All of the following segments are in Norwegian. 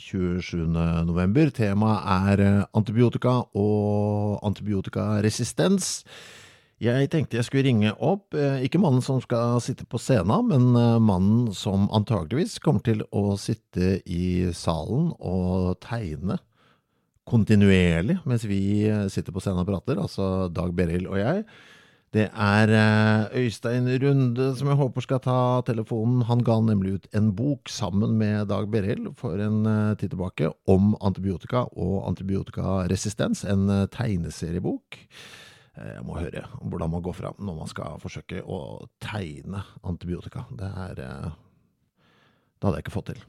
27. november. Temaet er eh, antibiotika og antibiotikaresistens. Jeg tenkte jeg skulle ringe opp, eh, ikke mannen som skal sitte på scenen, men eh, mannen som antageligvis kommer til å sitte i salen og tegne kontinuerlig mens vi sitter på scenen og prater, altså Dag Berild og jeg. Det er eh, Øystein Runde som jeg håper skal ta telefonen. Han ga nemlig ut en bok sammen med Dag Berild for en eh, tid tilbake om antibiotika og antibiotikaresistens. En eh, tegneseriebok. Jeg må høre hvordan man går fram når man skal forsøke å tegne antibiotika. Det er Det hadde jeg ikke fått til.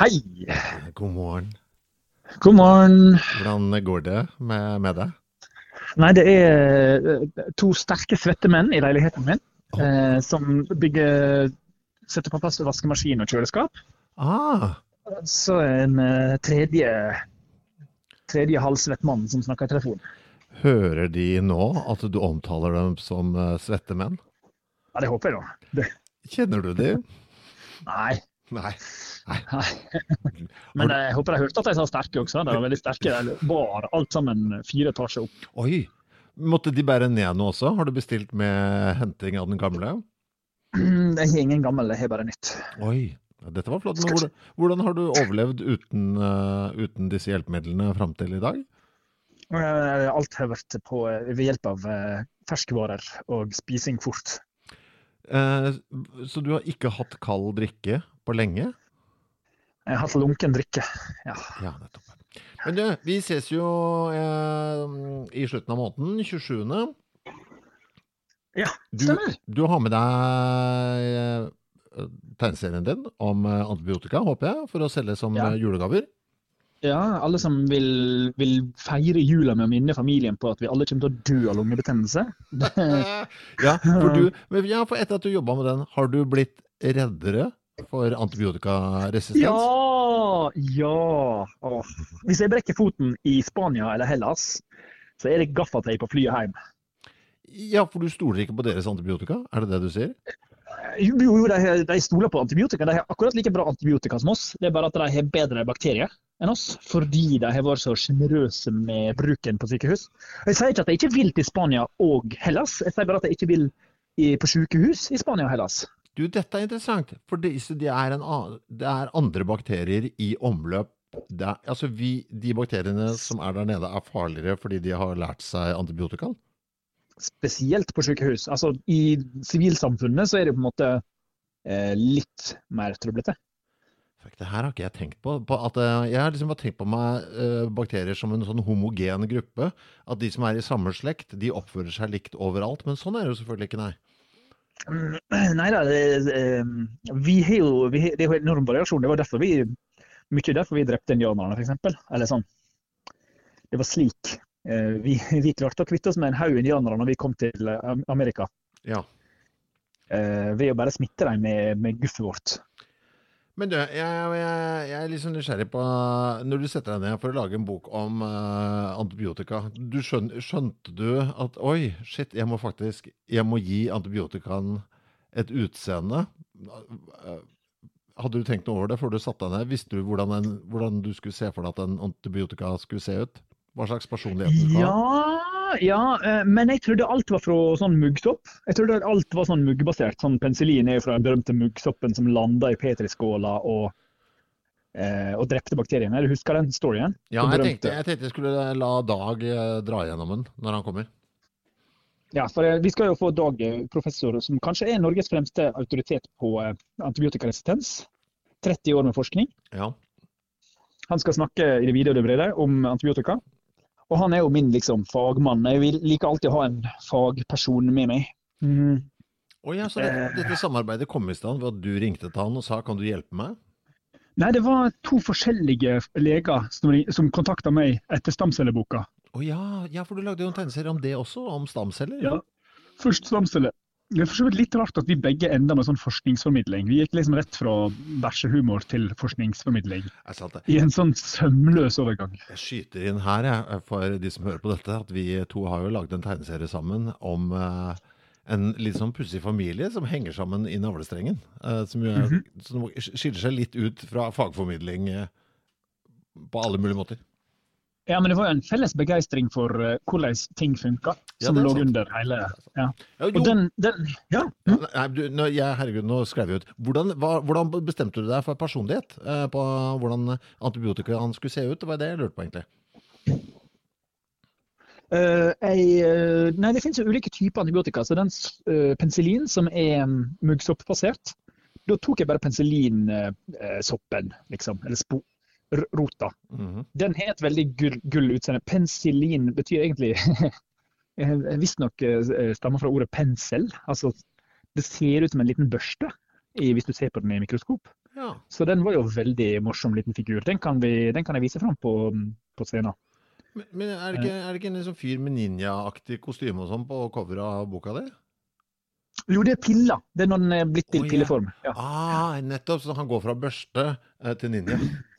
Hei! God morgen. God morgen. Hvordan går det med, med deg? Nei, det er eh, to sterke svette menn i leiligheten min eh, som bygger Setter på plass vaskemaskin og kjøleskap. Ah, Så en eh, tredje tredje halvsvett mann som snakker i telefon. hører de nå at du omtaler dem som eh, svette menn? Ja, det håper jeg, da. Det, Kjenner du dem? nei. Nei. nei. Men jeg håper jeg hørte at de sa sterke også. De var veldig sterke. De bar alt sammen fire etasjer opp. Oi! Måtte de bære ned noe også? Har du bestilt med henting av den gamle? Jeg har ingen gammel, jeg har bare nytt. Oi, dette var flott. Men hvordan, hvordan har du overlevd uten, uh, uten disse hjelpemidlene fram til i dag? Eh, Alt har vært på, ved hjelp av uh, ferskvarer og spising fort. Uh, så du har ikke hatt kald drikke på lenge? Jeg har hatt lunken drikke. Ja. Ja, nettopp. Men du, vi ses jo eh, i slutten av måneden, 27. ja, Du, stemmer. du har med deg eh, tegneserien din om eh, antibiotika, håper jeg, for å selge som Ja. eh, julegaver. Ja, alle som vil, vil feire jula med å minne familien på at vi alle kommer til å dø av lungebetennelse. Ja, for, du, ja, for etter at du jobba med den, har du blitt reddere for antibiotikaresistens? Ja! Ja! Åh. Hvis jeg brekker foten i Spania eller Hellas, så er det gaffateip på flyet hjem. Ja, for du stoler ikke på deres antibiotika? Er det det du sier? Jo, jo, jo, de, de stoler på antibiotika. De har akkurat like bra antibiotika som oss. Det er bare at de har bedre bakterier enn oss, fordi de har vært så sjenerøse med bruken på sykehus. Jeg sier ikke at jeg ikke vil til Spania og Hellas, jeg sier bare at jeg ikke vil på sykehus i Spania og Hellas. Du, dette er interessant, for disse, det, er en, det er andre bakterier i omløp. Det er, altså vi, de bakteriene som er der nede, er farligere fordi de har lært seg antibiotika? Spesielt på sykehus. Altså, I sivilsamfunnet så er det på en måte eh, litt mer trøblete. Det her har ikke jeg tenkt på. på at, eh, jeg har liksom bare tenkt på meg eh, bakterier som en sånn homogen gruppe. At de som er i samme slekt, de oppfører seg likt overalt. Men sånn er det jo selvfølgelig ikke, nei. Mm, Nei da, det, eh, vi har jo vi har, det er jo enorm variasjon. Det var derfor vi mye derfor vi drepte indianerne, f.eks. Eller sånn. Det var slik. eh, Vi, vi klarte å kvitte oss med en haug indianere når vi kom til eh, Amerika. Ja. eh, Ved å bare smitte dem med, med guffet vårt. Men du, jeg, jeg, jeg er litt sånn nysgjerrig på Når du setter deg ned for å lage en bok om uh, antibiotika, du skjøn, skjønte du at oi, shit, jeg må faktisk Jeg må gi antibiotikaen et utseende? Hadde du tenkt noe over det før du satte deg ned? Visste du hvordan, en, hvordan du skulle se for deg at en antibiotika skulle se ut? Hva slags personlighet du skal ha? Ja, ja, eh, men jeg trodde alt var fra sånn muggsopp. Jeg trodde alt var sånn muggbasert. Sånn penicillin er jo fra den berømte muggsoppen som landa i petriskåla og, eh, og drepte bakteriene. Du husker den storyen? Ja, jeg tenkte, jeg tenkte jeg skulle la Dag eh, dra gjennom den når han kommer. Ja, for eh, Vi skal jo få Dag, professor, som kanskje er Norges fremste autoritet på antibiotikaresistens. 30 år med forskning. Ja. Han skal snakke i det vide og det brede om antibiotika. Og han er jo min liksom, fagmann. Jeg vil- liker alltid å ha en fagperson med meg. Mm. Oh, ja, så dette, dette samarbeidet kom i stand ved at du ringte til han og sa kan du hjelpe meg? Nei, det var to forskjellige leger som, som kontakta meg etter stamcelleboka. Å ja, ja, for du lagde jo en tegneserie om det også, om stamceller? Ja. Først stamceller. Det er for så vidt litt rart at vi begge enda med sånn forskningsformidling. Vi gikk liksom rett fra bæsjehumor til forskningsformidling. I en sånn sømløs overgang. Jeg skyter inn her, jeg, for de som hører på dette, at vi to har jo lagd en tegneserie sammen om uh, en litt sånn pussig familie som henger sammen i navlestrengen. Uh, som, jo -hmm. som skiller seg litt ut fra fagformidling uh, på alle mulige måter. Ja, men det var jo en felles begeistring for uh, hvordan ting funka, som er lå sant. under hele ja. Ja, Og den, den Ja. ja, nei, du, nå, jeg, herregud, nå skrev jeg ut. Hvordan, hva, hvordan bestemte du deg for personlighet? eh, på hvordan antibiotikaen skulle se ut? Det var det jeg lurte på, egentlig. Uh, jeg, uh, nei, det finnes jo ulike typer antibiotika. Så den penicillin som er um, muggsoppbasert, da tok jeg bare penicillinsoppen, liksom. Eller spo, Mm rota. Mhm. Den har et veldig gull, gull utseende. Penicillin betyr egentlig eh, Visstnok uh, stammer fra ordet pensel. Altså, det ser ut som en liten børste hvis du ser på den i mikroskop. Ja. Så den var jo veldig morsom liten figur. Den kan, vi, den kan jeg vise fram på, på scenen. Men, men er, det ikke, er det ikke en liksom fyr med ninjaaktig kostyme og sånn på coveret av boka di? Jo, det er piller. Det er når den er blitt til oh, ja. pilleform. Ja. Ah, nettopp. Så han går fra børste eh, til ninja.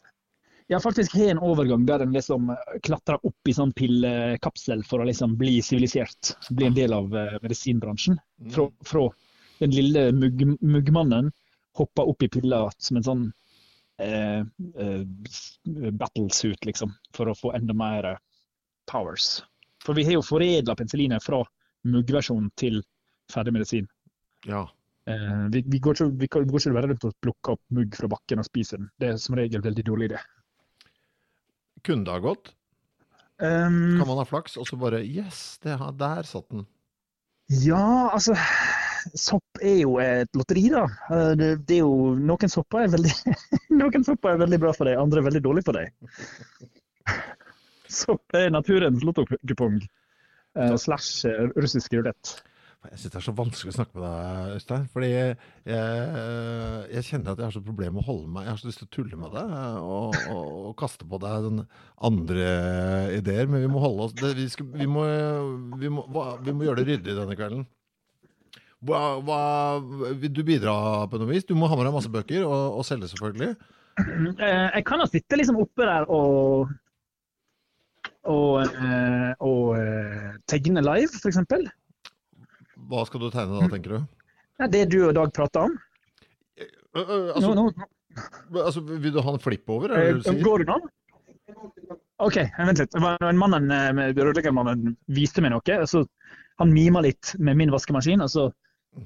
Jeg har faktisk har en overgang der den liksom klatrer opp i sånn pillekapsel for å liksom bli sivilisert. Bli en del av eh, medisinbransjen. Fra, fra den lille mugg, muggmannen hopper opp i pilla som en sånn eh, eh, battlesuit, liksom. For å få enda mer eh, powers. For vi har jo foredla penicillinet fra muggversjon til ferdig medisin. Ja. Eh, vi, vi, går ikke, vi går går ikke bare rundt og plukker opp mugg fra bakken og spiser den. Det er som regel veldig dårlig idé. Kunne det ha gått? Um, Kan man ha flaks, og så bare Yes, det, har- der satt den. ja, altså Sopp er jo et lotteri, da. Eh, Det, det er jo, noen sopper er veldig Noen sopper er veldig bra for deg, andre er veldig dårlig for deg. Sopp er naturens lottokupong. Uh, slash eh, russisk rulett. Jeg syns det er så vanskelig å snakke med deg, Øystein. Fordi jeg, jeg kjenner at jeg har så problemer med å holde meg Jeg har så lyst til å tulle med deg og, og, og kaste på deg den andre ideer. Men vi må holde oss det, vi, skal, vi, må, vi, må, vi må gjøre det ryddig denne kvelden. Hva, hva, vil du bidra på noe vis? Du må ha med deg masse bøker, og, og selge selvfølgelig. Eh, Jeg kan jo sitte liksom oppe der og og, eh, og eh, tegne live, f.eks. Hva skal du tegne da, tenker du? Ja, det du og Dag prater om. Ø, ø, altså, no, no. altså, vil du ha en flipp over? Er det du Eh? Går det nå? OK, vent litt. Det var en mannen, eh, med rørleggermannen viste meg noe. Altså, han mima litt med min vaskemaskin, og så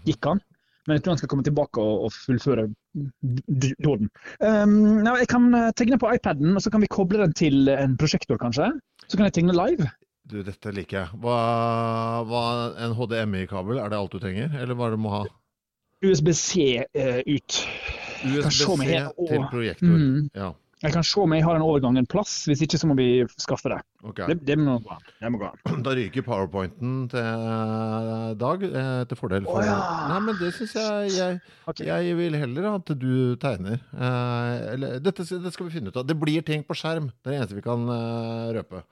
gikk han. Men jeg tror han skal komme tilbake og, og fullføre dåden. Um, jeg kan eh, tegne på iPaden, og så kan vi koble den til en prosjektor, kanskje. Så kan jeg tegne live. Du, dette liker jeg. Hva, hva, en HDMI-kabel, er det alt du trenger? Eller hva er det du må ha? USBC eh, ut. USB-C til projektor. Mm. Ja, Jeg kan se om jeg har en overgang en plass, hvis ikke så må vi skaffe det. Okay. Det, det må gå an. Det må gå an. Da ryker powerpointen til eh, Dag eh, til fordel for oh, ja. Nei, men det syns jeg, jeg okay. Jeg vil heller at du tegner. Eh, eller, dette, dette skal vi finne ut av. Det blir ting på skjerm. Det er det eneste vi kan røpe.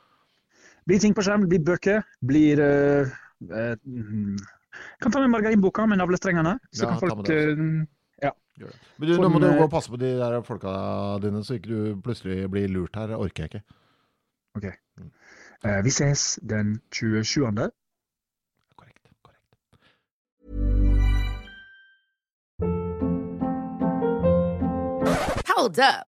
Blir ting på skjerm, blir bøker, blir uh, Kan ta med margarinboka med navlestrengene. Så Ja, kan folk eh, Ja. Men du, nå må du gå og passe på de der folka dine, så ikke du plutselig blir lurt her. Det orker jeg ikke. OK. Uh, vi ses den 27. Korrekt. korrekt. Hold up.